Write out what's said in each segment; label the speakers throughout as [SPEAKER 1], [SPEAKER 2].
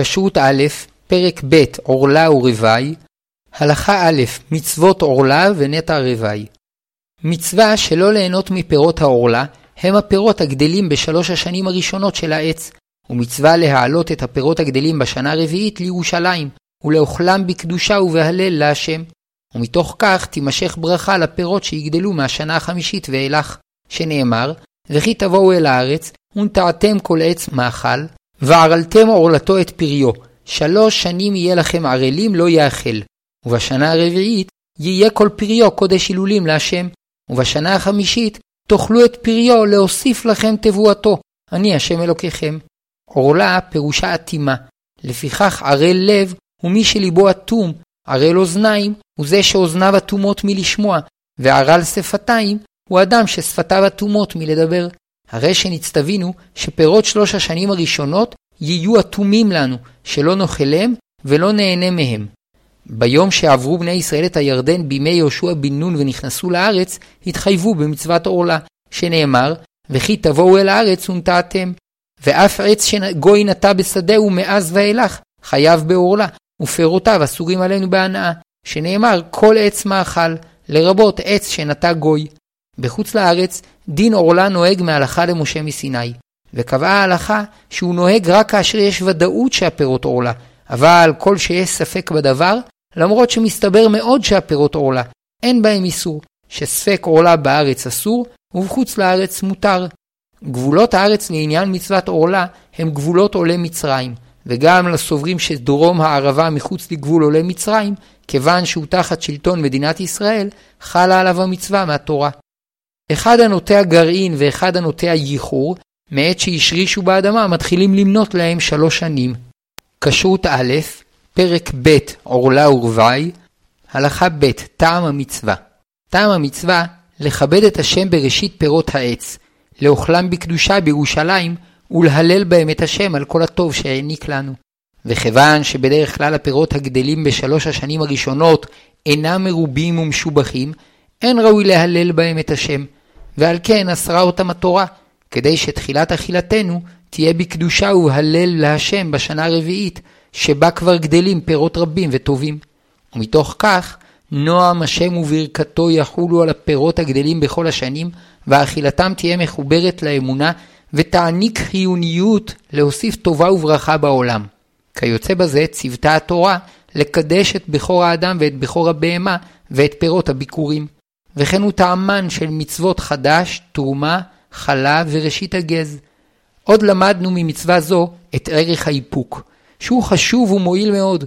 [SPEAKER 1] כשרות א', פרק ב', עורלה ורווי, הלכה א', מצוות עורלה ונטע רווי. מצווה שלא ליהנות מפירות העורלה, הם הפירות הגדלים בשלוש השנים הראשונות של העץ, ומצווה להעלות את הפירות הגדלים בשנה הרביעית לירושלים, ולאוכלם בקדושה ובהלל להשם. ומתוך כך תימשך ברכה לפירות שיגדלו מהשנה החמישית ואילך, שנאמר, וכי תבואו אל הארץ, ונטעתם כל עץ מאכל, וערלתם עורלתו את פריו, שלוש שנים יהיה לכם ערלים לא יאכל, ובשנה הרביעית יהיה כל פריו קודש הילולים להשם, ובשנה החמישית תאכלו את פריו להוסיף לכם תבואתו, אני השם אלוקיכם. עורלה פירושה אטימה, לפיכך ערל לב הוא מי שליבו אטום, ערל אוזניים הוא זה שאוזניו אטומות מלשמוע, וערל שפתיים הוא אדם ששפתיו אטומות מלדבר. הרי שנצטווינו שפירות שלוש השנים הראשונות יהיו אטומים לנו, שלא נאכלם ולא נהנה מהם. ביום שעברו בני ישראל את הירדן בימי יהושע בן נון ונכנסו לארץ, התחייבו במצוות עורלה, שנאמר, וכי תבואו אל הארץ ונטעתם. ואף עץ שגוי נטע בשדהו מאז ואילך, חייב בעורלה, ופירותיו אסורים עלינו בהנאה, שנאמר כל עץ מאכל, לרבות עץ שנטע גוי. בחוץ לארץ, דין עורלה נוהג מהלכה למשה מסיני, וקבעה ההלכה שהוא נוהג רק כאשר יש ודאות שהפירות עורלה, אבל כל שיש ספק בדבר, למרות שמסתבר מאוד שהפירות עורלה, אין בהם איסור, שספק עורלה בארץ אסור, ובחוץ לארץ מותר. גבולות הארץ לעניין מצוות עורלה הם גבולות עולי מצרים, וגם לסוברים שדרום הערבה מחוץ לגבול עולי מצרים, כיוון שהוא תחת שלטון מדינת ישראל, חלה עליו המצווה מהתורה. אחד הנוטע גרעין ואחד הנוטע ייחור, מעת שהשרישו באדמה, מתחילים למנות להם שלוש שנים. כשרות א', פרק ב' עורלה ורווי, הלכה ב' טעם המצווה. טעם המצווה לכבד את השם בראשית פירות העץ, לאוכלם בקדושה בירושלים, ולהלל בהם את השם על כל הטוב שהעניק לנו. וכיוון שבדרך כלל הפירות הגדלים בשלוש השנים הראשונות אינם מרובים ומשובחים, אין ראוי להלל בהם את השם, ועל כן אסרה אותם התורה, כדי שתחילת אכילתנו תהיה בקדושה ובהלל להשם בשנה הרביעית, שבה כבר גדלים פירות רבים וטובים. ומתוך כך, נועם השם וברכתו יחולו על הפירות הגדלים בכל השנים, ואכילתם תהיה מחוברת לאמונה, ותעניק חיוניות להוסיף טובה וברכה בעולם. כיוצא בזה ציוותה התורה לקדש את בכור האדם ואת בכור הבהמה ואת פירות הביקורים. וכן הוא טעמן של מצוות חדש, תרומה, חלה וראשית הגז. עוד למדנו ממצווה זו את ערך האיפוק, שהוא חשוב ומועיל מאוד.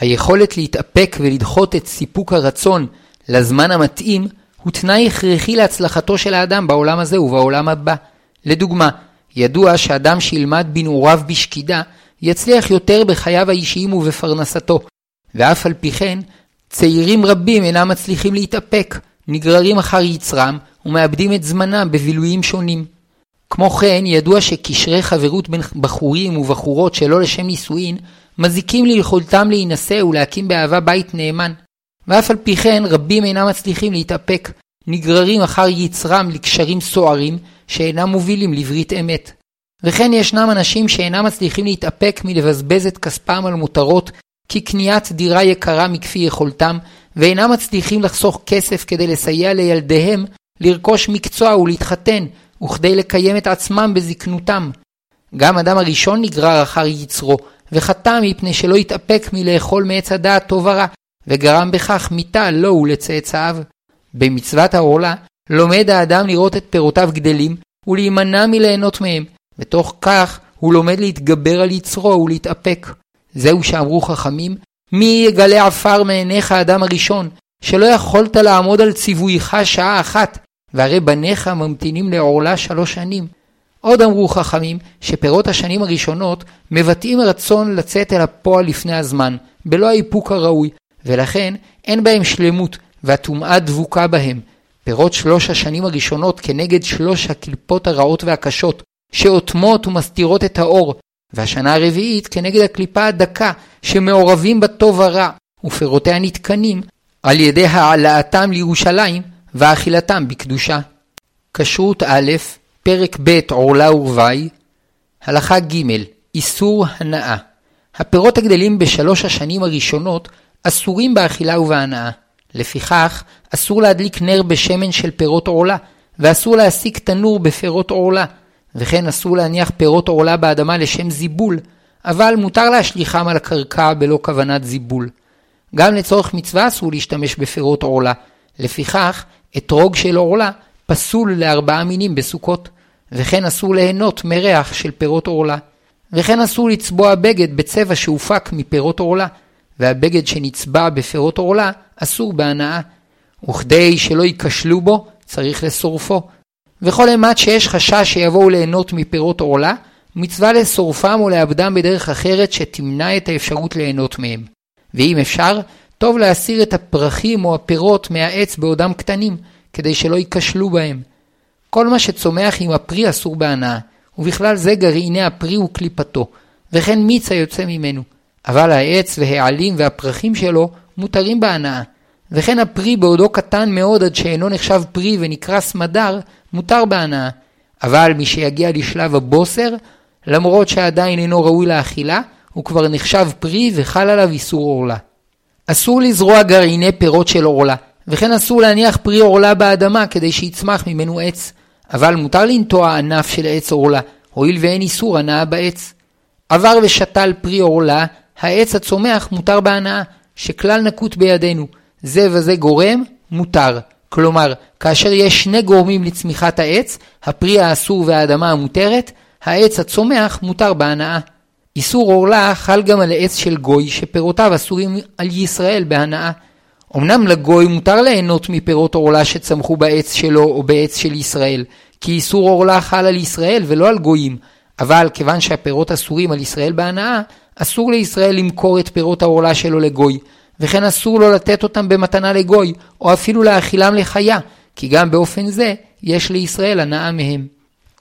[SPEAKER 1] היכולת להתאפק ולדחות את סיפוק הרצון לזמן המתאים הוא תנאי הכרחי להצלחתו של האדם בעולם הזה ובעולם הבא. לדוגמה, ידוע שאדם שילמד בנעוריו בשקידה, יצליח יותר בחייו האישיים ובפרנסתו, ואף על פי כן, צעירים רבים אינם מצליחים להתאפק, נגררים אחר יצרם ומאבדים את זמנם בבילויים שונים. כמו כן, ידוע שקשרי חברות בין בחורים ובחורות שלא לשם נישואין, מזיקים ליכולתם להינשא ולהקים באהבה בית נאמן. ואף על פי כן, רבים אינם מצליחים להתאפק, נגררים אחר יצרם לקשרים סוערים, שאינם מובילים לברית אמת. וכן ישנם אנשים שאינם מצליחים להתאפק מלבזבז את כספם על מותרות כקניית דירה יקרה מכפי יכולתם, ואינם מצליחים לחסוך כסף כדי לסייע לילדיהם לרכוש מקצוע ולהתחתן, וכדי לקיים את עצמם בזקנותם. גם אדם הראשון נגרר אחר יצרו, וחטא מפני שלא התאפק מלאכול מעץ הדעת טוב ורע, וגרם בכך מיתה לו ולצאצאיו. במצוות העורלה, לומד האדם לראות את פירותיו גדלים, ולהימנע מליהנות מהם, ותוך כך הוא לומד להתגבר על יצרו ולהתאפק. זהו שאמרו חכמים, מי יגלה עפר מעיניך האדם הראשון, שלא יכולת לעמוד על ציווייך שעה אחת, והרי בניך ממתינים לעורלה שלוש שנים. עוד אמרו חכמים, שפירות השנים הראשונות מבטאים רצון לצאת אל הפועל לפני הזמן, בלא האיפוק הראוי, ולכן אין בהם שלמות, והטומאה דבוקה בהם. פירות שלוש השנים הראשונות כנגד שלוש הקליפות הרעות והקשות, שאוטמות ומסתירות את האור, והשנה הרביעית כנגד הקליפה הדקה, שמעורבים בטוב ורע, ופירותיה נתקנים על ידי העלאתם לירושלים ואכילתם בקדושה. כשרות א', פרק ב' עורלה ורווי, הלכה ג' איסור הנאה. הפירות הגדלים בשלוש השנים הראשונות אסורים באכילה ובהנאה. לפיכך, אסור להדליק נר בשמן של פירות עורלה, ואסור להסיק תנור בפירות עורלה, וכן אסור להניח פירות עורלה באדמה לשם זיבול, אבל מותר להשליכם על הקרקע בלא כוונת זיבול. גם לצורך מצווה אסור להשתמש בפירות עורלה, לפיכך, אתרוג של עורלה פסול לארבעה מינים בסוכות, וכן אסור ליהנות מריח של פירות עורלה. וכן אסור לצבוע בגד בצבע שהופק מפירות עורלה, והבגד שנצבע בפירות עורלה אסור בהנאה. וכדי שלא ייכשלו בו, צריך לשורפו. וכל אימת שיש חשש שיבואו ליהנות מפירות עורלה, מצווה לשורפם או לאבדם בדרך אחרת שתמנע את האפשרות ליהנות מהם. ואם אפשר, טוב להסיר את הפרחים או הפירות מהעץ בעודם קטנים, כדי שלא ייכשלו בהם. כל מה שצומח עם הפרי אסור בהנאה, ובכלל זה גרעיני הפרי וקליפתו, וכן מיץ היוצא ממנו. אבל העץ והעלים והפרחים שלו מותרים בהנאה. וכן הפרי בעודו קטן מאוד עד שאינו נחשב פרי ונקרא סמדר, מותר בהנאה. אבל מי שיגיע לשלב הבוסר, למרות שעדיין אינו ראוי לאכילה, הוא כבר נחשב פרי וחל עליו איסור עורלה. אסור לזרוע גרעיני פירות של עורלה, וכן אסור להניח פרי עורלה באדמה כדי שיצמח ממנו עץ. אבל מותר לנטוע ענף של עץ עורלה, הואיל ואין איסור הנאה בעץ. עבר ושתל פרי עורלה, העץ הצומח מותר בהנאה, שכלל נקוט בידינו. זה וזה גורם, מותר. כלומר, כאשר יש שני גורמים לצמיחת העץ, הפרי האסור והאדמה המותרת, העץ הצומח מותר בהנאה. איסור עורלה חל גם על עץ של גוי, שפירותיו אסורים על ישראל בהנאה. אמנם לגוי מותר ליהנות מפירות עורלה שצמחו בעץ שלו או בעץ של ישראל, כי איסור עורלה חל על ישראל ולא על גויים, אבל כיוון שהפירות אסורים על ישראל בהנאה, אסור לישראל למכור את פירות העורלה שלו לגוי, וכן אסור לו לתת אותם במתנה לגוי, או אפילו להאכילם לחיה, כי גם באופן זה יש לישראל הנאה מהם.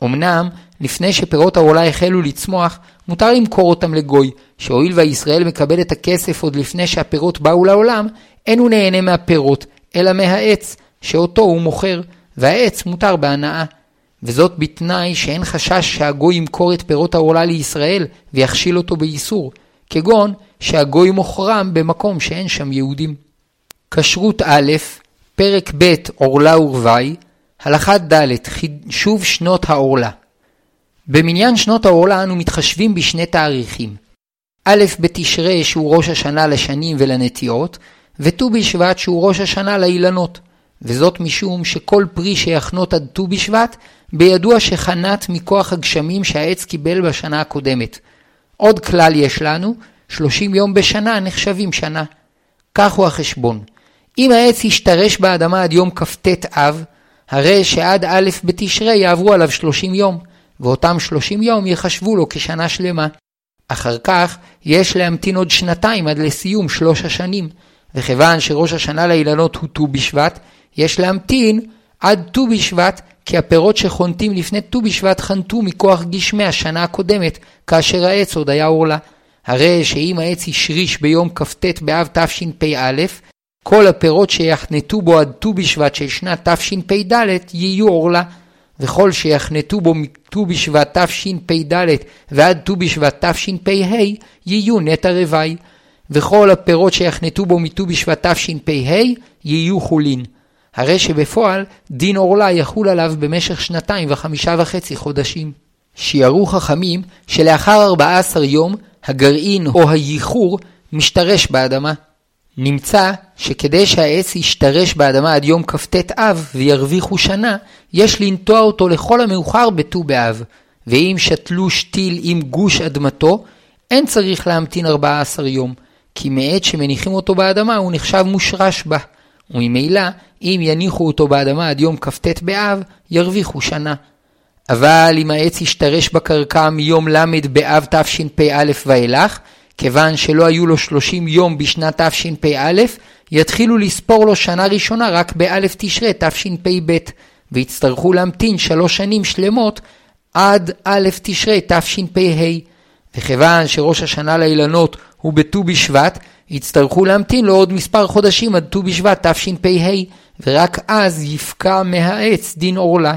[SPEAKER 1] אמנם, לפני שפירות העורלה החלו לצמוח, מותר למכור אותם לגוי, שהואיל והישראל מקבל את הכסף עוד לפני שהפירות באו לעולם, אין הוא נהנה מהפירות, אלא מהעץ, שאותו הוא מוכר, והעץ מותר בהנאה. וזאת בתנאי שאין חשש שהגוי ימכור את פירות העורלה לישראל ויכשיל אותו באיסור, כגון שהגוי מוכרם במקום שאין שם יהודים. כשרות א', פרק ב' עורלה ורווי, הלכה ד' חישוב שנות העורלה. במניין שנות העורלה אנו מתחשבים בשני תאריכים. א' בתשרי שהוא ראש השנה לשנים ולנטיעות, וט"ו בשבט שהוא ראש השנה לאילנות. וזאת משום שכל פרי שיחנות עד ט"ו בשבט, בידוע שחנת מכוח הגשמים שהעץ קיבל בשנה הקודמת. עוד כלל יש לנו, 30 יום בשנה נחשבים שנה. כך הוא החשבון. אם העץ ישתרש באדמה עד יום כ"ט אב, הרי שעד א' בתשרי יעברו עליו 30 יום, ואותם 30 יום יחשבו לו כשנה שלמה. אחר כך יש להמתין עוד שנתיים עד לסיום שלוש השנים, וכיוון שראש השנה לאילנות הוא ט"ו בשבט, יש להמתין עד ט"ו בשבט, כי הפירות שחונטים לפני ט"ו בשבט חנטו מכוח גשמי השנה הקודמת, כאשר העץ עוד היה עורלה. הרי שאם העץ השריש ביום כ"ט באב תשפ"א, כל הפירות שיחנטו בו עד ט"ו בשבט של שנת תשפ"ד יהיו עורלה. וכל שיחנטו בו מט"ו בשבט תשפ"ד ועד ט"ו בשבט תשפ"ה יהיו נטע רווי. וכל הפירות שיחנטו בו מט"ו בשבט תשפ"ה יהיו חולין. הרי שבפועל דין עורלה יחול עליו במשך שנתיים וחמישה וחצי חודשים. שיערו חכמים שלאחר 14 יום הגרעין או הייחור משתרש באדמה. נמצא שכדי שהעץ ישתרש באדמה עד יום כ"ט אב וירוויחו שנה, יש לנטוע אותו לכל המאוחר בט"ו באב. ואם שתלו שתיל עם גוש אדמתו, אין צריך להמתין 14 יום, כי מעת שמניחים אותו באדמה הוא נחשב מושרש בה. וממילא, אם יניחו אותו באדמה עד יום כ"ט באב, ירוויחו שנה. אבל אם העץ ישתרש בקרקע מיום ל' באב תשפ"א ואילך, כיוון שלא היו לו 30 יום בשנת תשפ"א, יתחילו לספור לו שנה ראשונה רק באלף תשרי תשפ"ב, ויצטרכו להמתין שלוש שנים שלמות עד א' תשרי תשפ"ה. וכיוון שראש השנה לאילנות הוא בט"ו בשבט, יצטרכו להמתין לו עוד מספר חודשים עד ט"ו בשבט תשפ"ה, ורק אז יפקע מהעץ דין עורלה.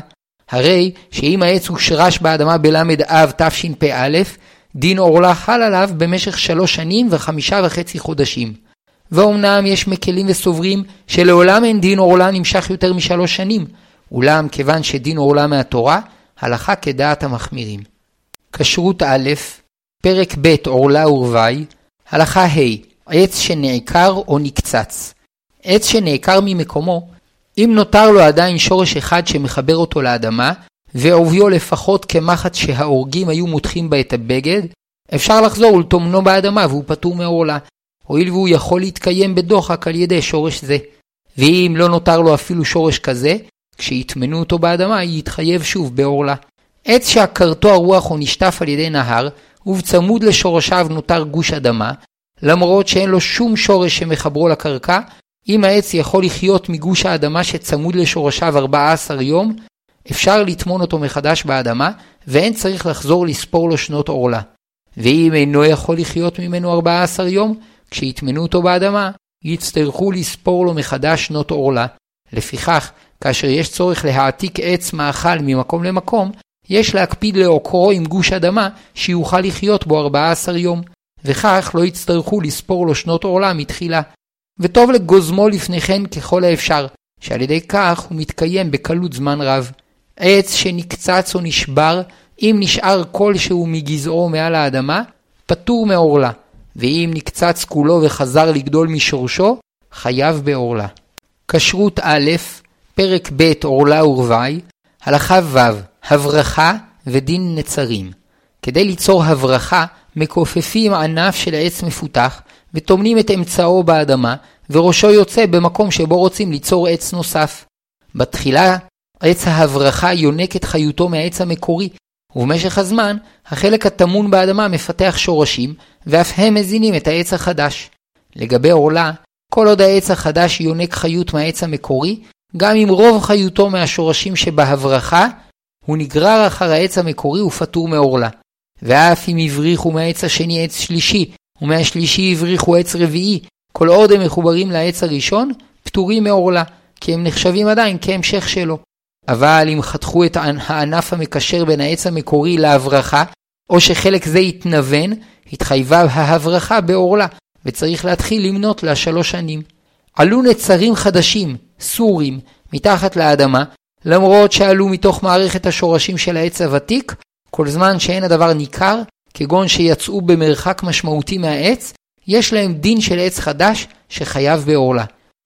[SPEAKER 1] הרי שאם העץ הושרש באדמה בל"ד אב תשפ"א, דין עורלה חל עליו במשך שלוש שנים וחמישה וחצי חודשים. ואומנם יש מקלים וסוברים שלעולם אין דין עורלה נמשך יותר משלוש שנים, אולם כיוון שדין עורלה מהתורה, הלכה כדעת המחמירים. כשרות א', פרק ב' עורלה ורווי, הלכה ה' עץ שנעקר או נקצץ. עץ שנעקר ממקומו, אם נותר לו עדיין שורש אחד שמחבר אותו לאדמה, ועוביו לפחות כמחט שההורגים היו מותחים בה את הבגד, אפשר לחזור ולטומנו באדמה והוא פטור מעורלה, הואיל והוא יכול להתקיים בדוחק על ידי שורש זה. ואם לא נותר לו אפילו שורש כזה, כשיטמנו אותו באדמה יתחייב שוב בעורלה. עץ שעקרתו הרוח או נשטף על ידי נהר, ובצמוד לשורשיו נותר גוש אדמה, למרות שאין לו שום שורש שמחברו לקרקע, אם העץ יכול לחיות מגוש האדמה שצמוד לשורשיו 14 יום, אפשר לטמון אותו מחדש באדמה, ואין צריך לחזור לספור לו שנות עורלה. ואם אינו יכול לחיות ממנו 14 יום, כשיטמנו אותו באדמה, יצטרכו לספור לו מחדש שנות עורלה. לפיכך, כאשר יש צורך להעתיק עץ מאכל ממקום למקום, יש להקפיד לעוקרו עם גוש אדמה שיוכל לחיות בו 14 יום, וכך לא יצטרכו לספור לו שנות עורלה מתחילה. וטוב לגוזמו לפני כן ככל האפשר, שעל ידי כך הוא מתקיים בקלות זמן רב. עץ שנקצץ או נשבר, אם נשאר כלשהו מגזעו מעל האדמה, פטור מעורלה, ואם נקצץ כולו וחזר לגדול משורשו, חייב בעורלה. כשרות א', פרק ב' עורלה ורווי, הלכה ו', הברכה ודין נצרים. כדי ליצור הברכה, מכופפים ענף של עץ מפותח, וטומנים את אמצעו באדמה, וראשו יוצא במקום שבו רוצים ליצור עץ נוסף. בתחילה, עץ ההברכה יונק את חיותו מהעץ המקורי, ובמשך הזמן, החלק הטמון באדמה מפתח שורשים, ואף הם מזינים את העץ החדש. לגבי עורלה, כל עוד העץ החדש יונק חיות מהעץ המקורי, גם אם רוב חיותו מהשורשים שבהברכה, הוא נגרר אחר העץ המקורי ופטור מעורלה. ואף אם הבריחו מהעץ השני עץ שלישי, ומהשלישי הבריחו עץ רביעי, כל עוד הם מחוברים לעץ הראשון, פטורים מעורלה, כי הם נחשבים עדיין כהמשך שלו. אבל אם חתכו את הענף המקשר בין העץ המקורי להברכה, או שחלק זה התנוון, התחייבה ההברכה בעורלה, וצריך להתחיל למנות לה שלוש שנים. עלו נצרים חדשים, סורים, מתחת לאדמה, למרות שעלו מתוך מערכת השורשים של העץ הוותיק, כל זמן שאין הדבר ניכר, כגון שיצאו במרחק משמעותי מהעץ, יש להם דין של עץ חדש שחייב בעורלה.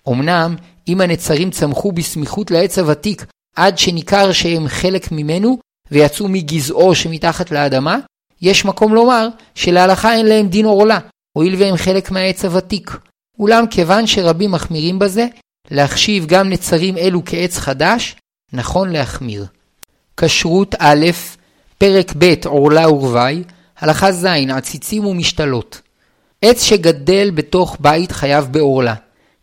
[SPEAKER 1] אמנם, אם הנצרים צמחו בסמיכות לעץ הוותיק עד שניכר שהם חלק ממנו ויצאו מגזעו שמתחת לאדמה, יש מקום לומר שלהלכה אין להם דין עורלה, הואיל והם חלק מהעץ הוותיק. אולם כיוון שרבים מחמירים בזה, להחשיב גם נצרים אלו כעץ חדש, נכון להחמיר. כשרות א', פרק ב' עורלה ורווי, הלכה ז' עציצים ומשתלות. עץ שגדל בתוך בית חייב בעורלה,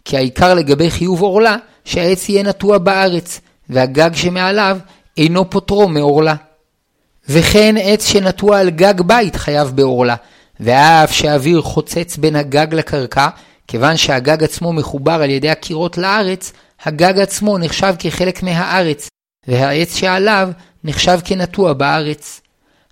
[SPEAKER 1] כי העיקר לגבי חיוב עורלה שהעץ יהיה נטוע בארץ, והגג שמעליו אינו פוטרו מעורלה. וכן עץ שנטוע על גג בית חייב בעורלה, ואף שהאוויר חוצץ בין הגג לקרקע, כיוון שהגג עצמו מחובר על ידי הקירות לארץ, הגג עצמו נחשב כחלק מהארץ, והעץ שעליו נחשב כנטוע בארץ.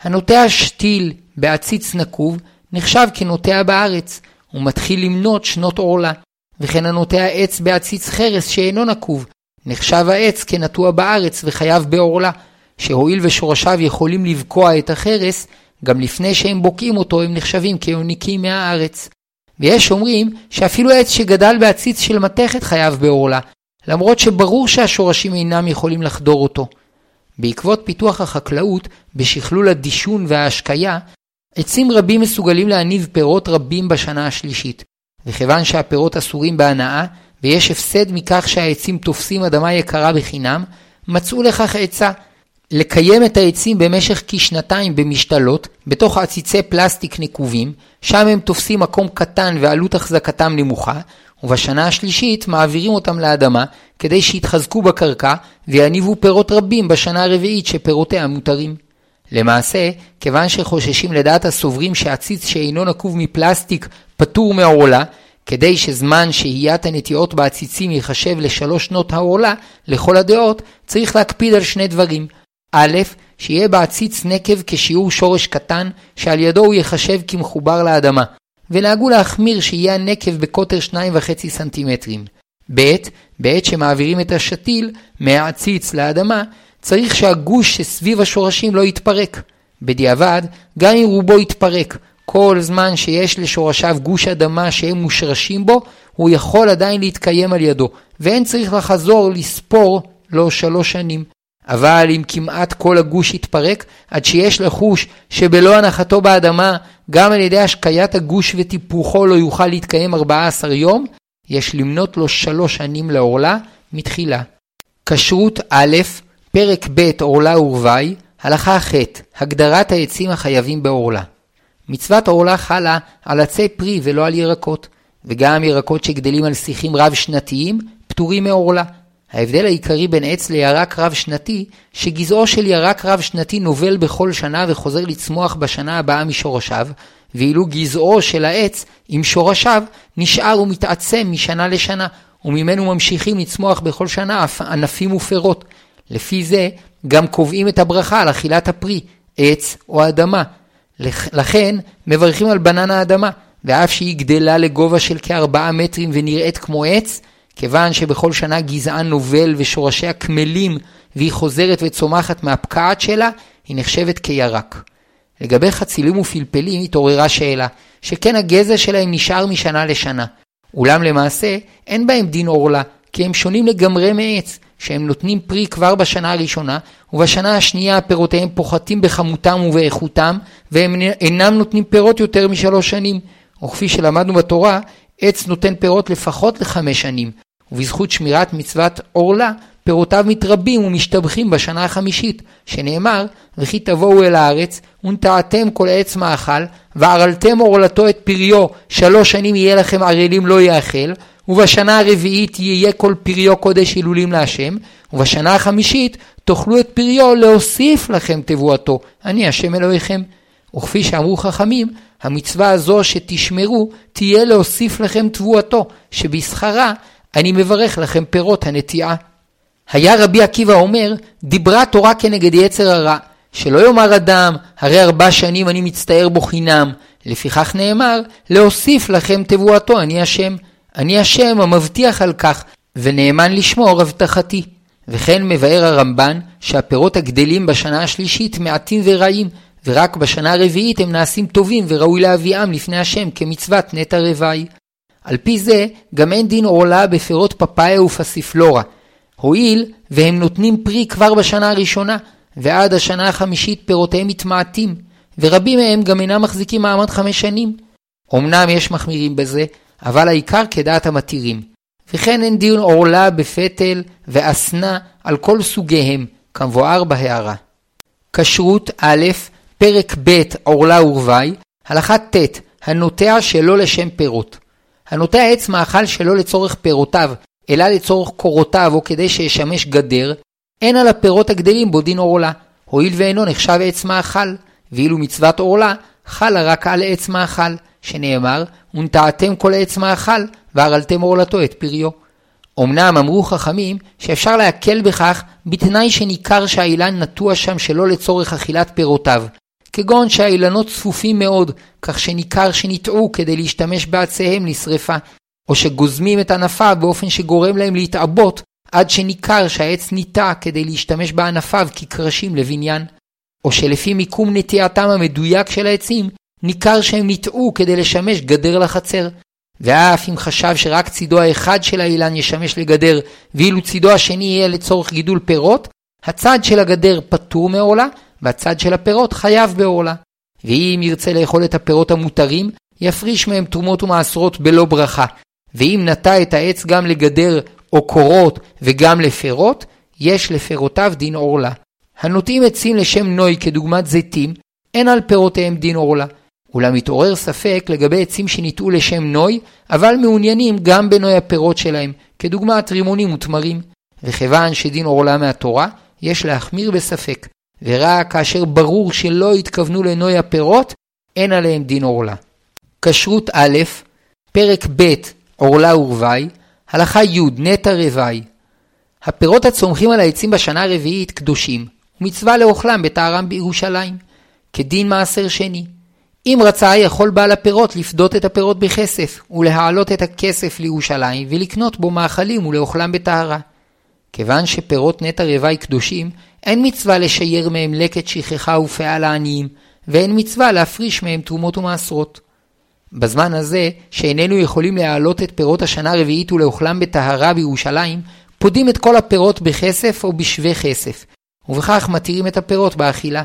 [SPEAKER 1] הנוטע שתיל בעציץ נקוב נחשב כנוטע בארץ, ומתחיל למנות שנות עורלה, וכן הנוטע עץ בעציץ חרס שאינו נקוב, נחשב העץ כנטוע בארץ וחייב בעורלה, שהואיל ושורשיו יכולים לבקוע את החרס, גם לפני שהם בוקעים אותו הם נחשבים כיוניקים מהארץ. ויש אומרים שאפילו עץ שגדל בעציץ של מתכת חייב בעורלה, למרות שברור שהשורשים אינם יכולים לחדור אותו. בעקבות פיתוח החקלאות, בשכלול הדישון וההשקיה, עצים רבים מסוגלים להניב פירות רבים בשנה השלישית, וכיוון שהפירות אסורים בהנאה, ויש הפסד מכך שהעצים תופסים אדמה יקרה בחינם, מצאו לכך עצה לקיים את העצים במשך כשנתיים במשתלות, בתוך עציצי פלסטיק נקובים, שם הם תופסים מקום קטן ועלות החזקתם נמוכה, ובשנה השלישית מעבירים אותם לאדמה כדי שיתחזקו בקרקע ויניבו פירות רבים בשנה הרביעית שפירותיה מותרים. למעשה, כיוון שחוששים לדעת הסוברים שעציץ שאינו נקוב מפלסטיק פטור מעורלה, כדי שזמן שהיית הנטיעות בעציצים ייחשב לשלוש שנות העורלה, לכל הדעות, צריך להקפיד על שני דברים. א', שיהיה בעציץ נקב כשיעור שורש קטן, שעל ידו הוא יחשב כמחובר לאדמה, ונהגו להחמיר שיהיה הנקב בקוטר 2.5 סנטימטרים. ב. בעת שמעבירים את השתיל מהעציץ לאדמה, צריך שהגוש שסביב השורשים לא יתפרק. בדיעבד, גם אם רובו יתפרק, כל זמן שיש לשורשיו גוש אדמה שהם מושרשים בו, הוא יכול עדיין להתקיים על ידו, ואין צריך לחזור לספור לו שלוש שנים. אבל אם כמעט כל הגוש יתפרק, עד שיש לחוש שבלא הנחתו באדמה, גם על ידי השקיית הגוש וטיפוחו לא יוכל להתקיים 14 יום, יש למנות לו שלוש שנים לעורלה מתחילה. כשרות א', פרק ב' עורלה ורווי, הלכה ח', הגדרת העצים החייבים בעורלה. מצוות עורלה חלה על עצי פרי ולא על ירקות, וגם ירקות שגדלים על שיחים רב-שנתיים פטורים מעורלה. ההבדל העיקרי בין עץ לירק רב-שנתי, שגזעו של ירק רב-שנתי נובל בכל שנה וחוזר לצמוח בשנה הבאה משורשיו, ואילו גזעו של העץ עם שורשיו נשאר ומתעצם משנה לשנה, וממנו ממשיכים לצמוח בכל שנה ענפים ופירות. לפי זה גם קובעים את הברכה על אכילת הפרי, עץ או אדמה. לכן מברכים על בננה האדמה, ואף שהיא גדלה לגובה של כארבעה מטרים ונראית כמו עץ, כיוון שבכל שנה גזען נובל ושורשיה קמלים והיא חוזרת וצומחת מהפקעת שלה, היא נחשבת כירק. לגבי חצילים ופלפלים התעוררה שאלה, שכן הגזע שלהם נשאר משנה לשנה. אולם למעשה אין בהם דין עורלה, כי הם שונים לגמרי מעץ, שהם נותנים פרי כבר בשנה הראשונה, ובשנה השנייה פירותיהם פוחתים בכמותם ובאיכותם, והם אינם נותנים פירות יותר משלוש שנים. וכפי שלמדנו בתורה, עץ נותן פירות לפחות לחמש שנים, ובזכות שמירת מצוות עורלה, פירותיו מתרבים ומשתבחים בשנה החמישית, שנאמר, וכי תבואו אל הארץ, ונטעתם כל עץ מאכל, וערלתם עורלתו את פריו, שלוש שנים יהיה לכם ערלים לא יאכל, ובשנה הרביעית יהיה כל פריו קודש הילולים להשם, ובשנה החמישית תאכלו את פריו להוסיף לכם תבואתו, אני השם אלוהיכם. וכפי שאמרו חכמים, המצווה הזו שתשמרו תהיה להוסיף לכם תבואתו, שבשכרה אני מברך לכם פירות הנטיעה. היה רבי עקיבא אומר, דיברה תורה כנגד יצר הרע, שלא יאמר אדם, הרי ארבע שנים אני מצטער בו חינם, לפיכך נאמר, להוסיף לכם תבואתו, אני השם. אני השם המבטיח על כך, ונאמן לשמור הבטחתי. וכן מבאר הרמב"ן שהפירות הגדלים בשנה השלישית מעטים ורעים, ורק בשנה הרביעית הם נעשים טובים וראוי להביאם לפני השם כמצוות נטע רוואי. על פי זה, גם אין דין עורלה בפירות פפאיה ופסיפלורה, הואיל והם נותנים פרי כבר בשנה הראשונה, ועד השנה החמישית פירותיהם מתמעטים, ורבים מהם גם אינם מחזיקים מעמד חמש שנים. אמנם יש מחמירים בזה, אבל העיקר כדעת המתירים. וכן אין דיון עורלה בפטל ואסנה על כל סוגיהם, כמבואר בהערה. כשרות א', פרק ב' עורלה ורווי, הלכה ט', הנוטע שלא לשם פירות. הנוטע עץ מאכל שלא לצורך פירותיו, אלא לצורך קורותיו או כדי שישמש גדר, אין על הפירות הגדלים בו דין עורלה, הואיל ואינו נחשב עץ מאכל, ואילו מצוות עורלה חלה רק על עץ מאכל, שנאמר, ונטעתם כל עץ מאכל, והרלתם עורלתו את פריו. אמנם אמרו חכמים שאפשר להקל בכך בתנאי שניכר שהאילן נטוע שם שלא לצורך אכילת פירותיו, כגון שהאילנות צפופים מאוד, כך שניכר שניטעו כדי להשתמש בעציהם לשרפה, או שגוזמים את ענפיו באופן שגורם להם להתעבות, עד שניכר שהעץ ניטע כדי להשתמש בענפיו כקרשים לבניין. או שלפי מיקום נטיעתם המדויק של העצים, ניכר שהם ניטעו כדי לשמש גדר לחצר. ואף אם חשב שרק צידו האחד של האילן ישמש לגדר, ואילו צידו השני יהיה לצורך גידול פירות, הצד של הגדר פטור מעולה, והצד של הפירות חייב בעולה. ואם ירצה לאכול את הפירות המותרים, יפריש מהם תרומות ומעשרות בלא ברכה. ואם נטע את העץ גם לגדר או קורות וגם לפירות, יש לפירותיו דין עורלה. הנוטעים עצים לשם נוי כדוגמת זיתים, אין על פירותיהם דין עורלה. אולם מתעורר ספק לגבי עצים שניטעו לשם נוי, אבל מעוניינים גם בנוי הפירות שלהם, כדוגמת רימונים ותמרים. וכיוון שדין עורלה מהתורה, יש להחמיר בספק, ורק כאשר ברור שלא התכוונו לנוי הפירות, אין עליהם דין עורלה. כשרות א', פרק ב', עורלה ורווי, הלכה י', נטע רווי. הפירות הצומחים על העצים בשנה הרביעית קדושים, ומצווה לאוכלם בטהרם בירושלים, כדין מעשר שני. אם רצה, יכול בעל הפירות לפדות את הפירות בכסף, ולהעלות את הכסף לירושלים, ולקנות בו מאכלים ולאוכלם בטהרה. כיוון שפירות נטע רווי קדושים, אין מצווה לשייר מהם לקט שכחה ופאה לעניים, ואין מצווה להפריש מהם תרומות ומעשרות. בזמן הזה, שאיננו יכולים להעלות את פירות השנה הרביעית ולאוכלם בטהרה בירושלים, פודים את כל הפירות בכסף או בשווה כסף, ובכך מתירים את הפירות באכילה.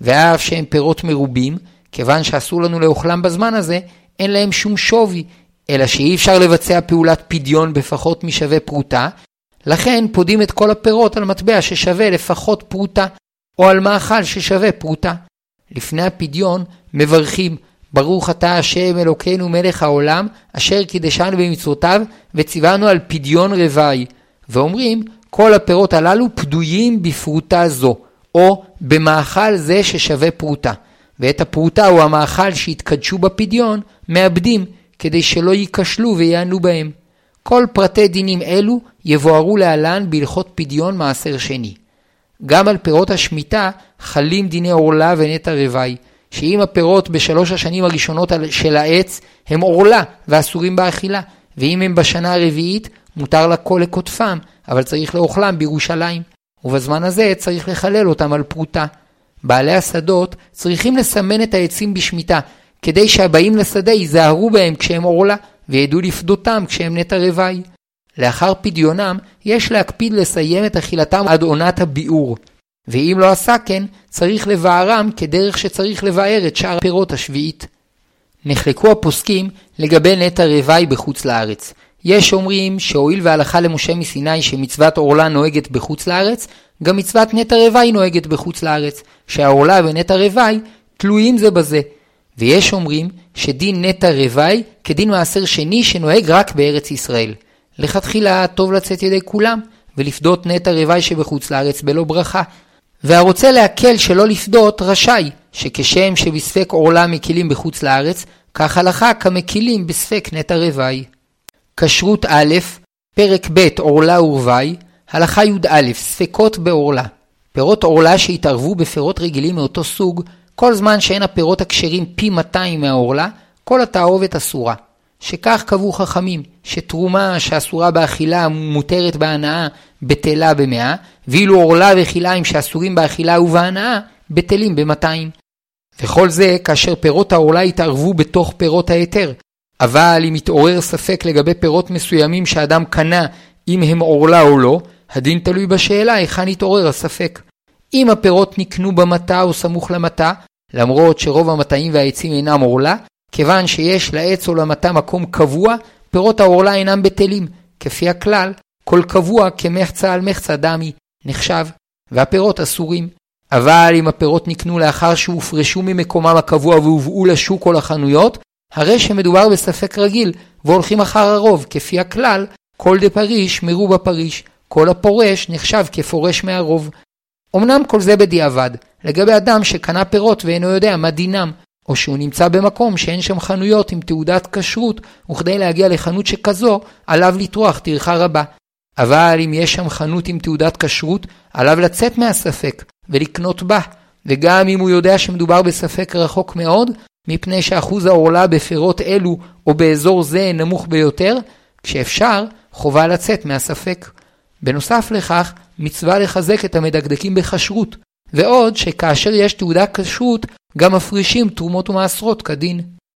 [SPEAKER 1] ואף שהם פירות מרובים, כיוון שאסור לנו לאוכלם בזמן הזה, אין להם שום שווי, אלא שאי אפשר לבצע פעולת פדיון בפחות משווה פרוטה, לכן פודים את כל הפירות על מטבע ששווה לפחות פרוטה, או על מאכל ששווה פרוטה. לפני הפדיון מברכים ברוך אתה השם אלוקינו מלך העולם, אשר קידשנו במצוותיו, וציוונו על פדיון רווי. ואומרים, כל הפירות הללו פדויים בפרוטה זו, או במאכל זה ששווה פרוטה. ואת הפרוטה או המאכל שהתקדשו בפדיון, מאבדים, כדי שלא ייכשלו ויענו בהם. כל פרטי דינים אלו יבוארו להלן בהלכות פדיון מעשר שני. גם על פירות השמיטה חלים דיני עורלה ונטע רווי, שאם הפירות בשלוש השנים הראשונות של העץ הם עורלה ואסורים באכילה, ואם הם בשנה הרביעית מותר לכל לקוטפם, אבל צריך לאוכלם בירושלים, ובזמן הזה צריך לחלל אותם על פרוטה. בעלי השדות צריכים לסמן את העצים בשמיטה, כדי שהבאים לשדה ייזהרו בהם כשהם עורלה, וידעו לפדותם כשהם נטע רווי. לאחר פדיונם, יש להקפיד לסיים את אכילתם עד עונת הביעור. ואם לא עשה כן, צריך לבערם כדרך שצריך לבער את שאר הפירות השביעית. נחלקו הפוסקים לגבי נטע רווי בחוץ לארץ. יש אומרים שהואיל והלכה למשה מסיני שמצוות עורלה נוהגת בחוץ לארץ, גם מצוות נטע רווי נוהגת בחוץ לארץ, שהעורלה ונטע רווי תלויים זה בזה. ויש אומרים שדין נטע רווי כדין מעשר שני שנוהג רק בארץ ישראל. לכתחילה טוב לצאת ידי כולם, ולפדות נטע רווי שבחוץ לארץ בלא ברכה. והרוצה להקל שלא לפדות רשאי, שכשם שבספק עורלה מקילים בחוץ לארץ, כך הלכה כמקילים בספק נטע רווי. כשרות א', פרק ב' עורלה ורווי, הלכה י"א ספקות בעורלה. פירות עורלה שהתערבו בפירות רגילים מאותו סוג, כל זמן שאין הפירות הכשרים פי 200 מהעורלה, כל התערובת אסורה. שכך קבעו חכמים, שתרומה שאסורה באכילה מותרת בהנאה, בטלה במאה, ואילו עורלה וכלאיים שאסורים באכילה ובהנאה, בטלים במאתיים. וכל זה כאשר פירות העורלה יתערבו בתוך פירות ההיתר. אבל אם יתעורר ספק לגבי פירות מסוימים שאדם קנה, אם הם עורלה או לא, הדין תלוי בשאלה היכן יתעורר הספק. אם הפירות נקנו במטע או סמוך למטע, למרות שרוב המטעים והעצים אינם עורלה, כיוון שיש לעץ או למטע מקום קבוע, פירות העורלה אינם בטלים. כפי הכלל, כל קבוע כמחצה על מחצה דמי, נחשב, והפירות אסורים. אבל אם הפירות נקנו לאחר שהופרשו ממקומם הקבוע והובאו לשוק או לחנויות, הרי שמדובר בספק רגיל, והולכים אחר הרוב, כפי הכלל, כל דה פריש מרובה פריש, כל הפורש נחשב כפורש מהרוב. אמנם כל זה בדיעבד, לגבי אדם שקנה פירות ואינו יודע מה דינם, או שהוא נמצא במקום שאין שם חנויות עם תעודת כשרות, וכדי להגיע לחנות שכזו, עליו לטרוח טרחה רבה. אבל אם יש שם חנות עם תעודת כשרות, עליו לצאת מהספק ולקנות בה, וגם אם הוא יודע שמדובר בספק רחוק מאוד, מפני שאחוז העורלה בפירות אלו או באזור זה נמוך ביותר, כשאפשר, חובה לצאת מהספק. בנוסף לכך, מצווה לחזק את המדקדקים בכשרות, ועוד שכאשר יש תעודה כשרות, גם מפרישים תרומות ומעשרות כדין.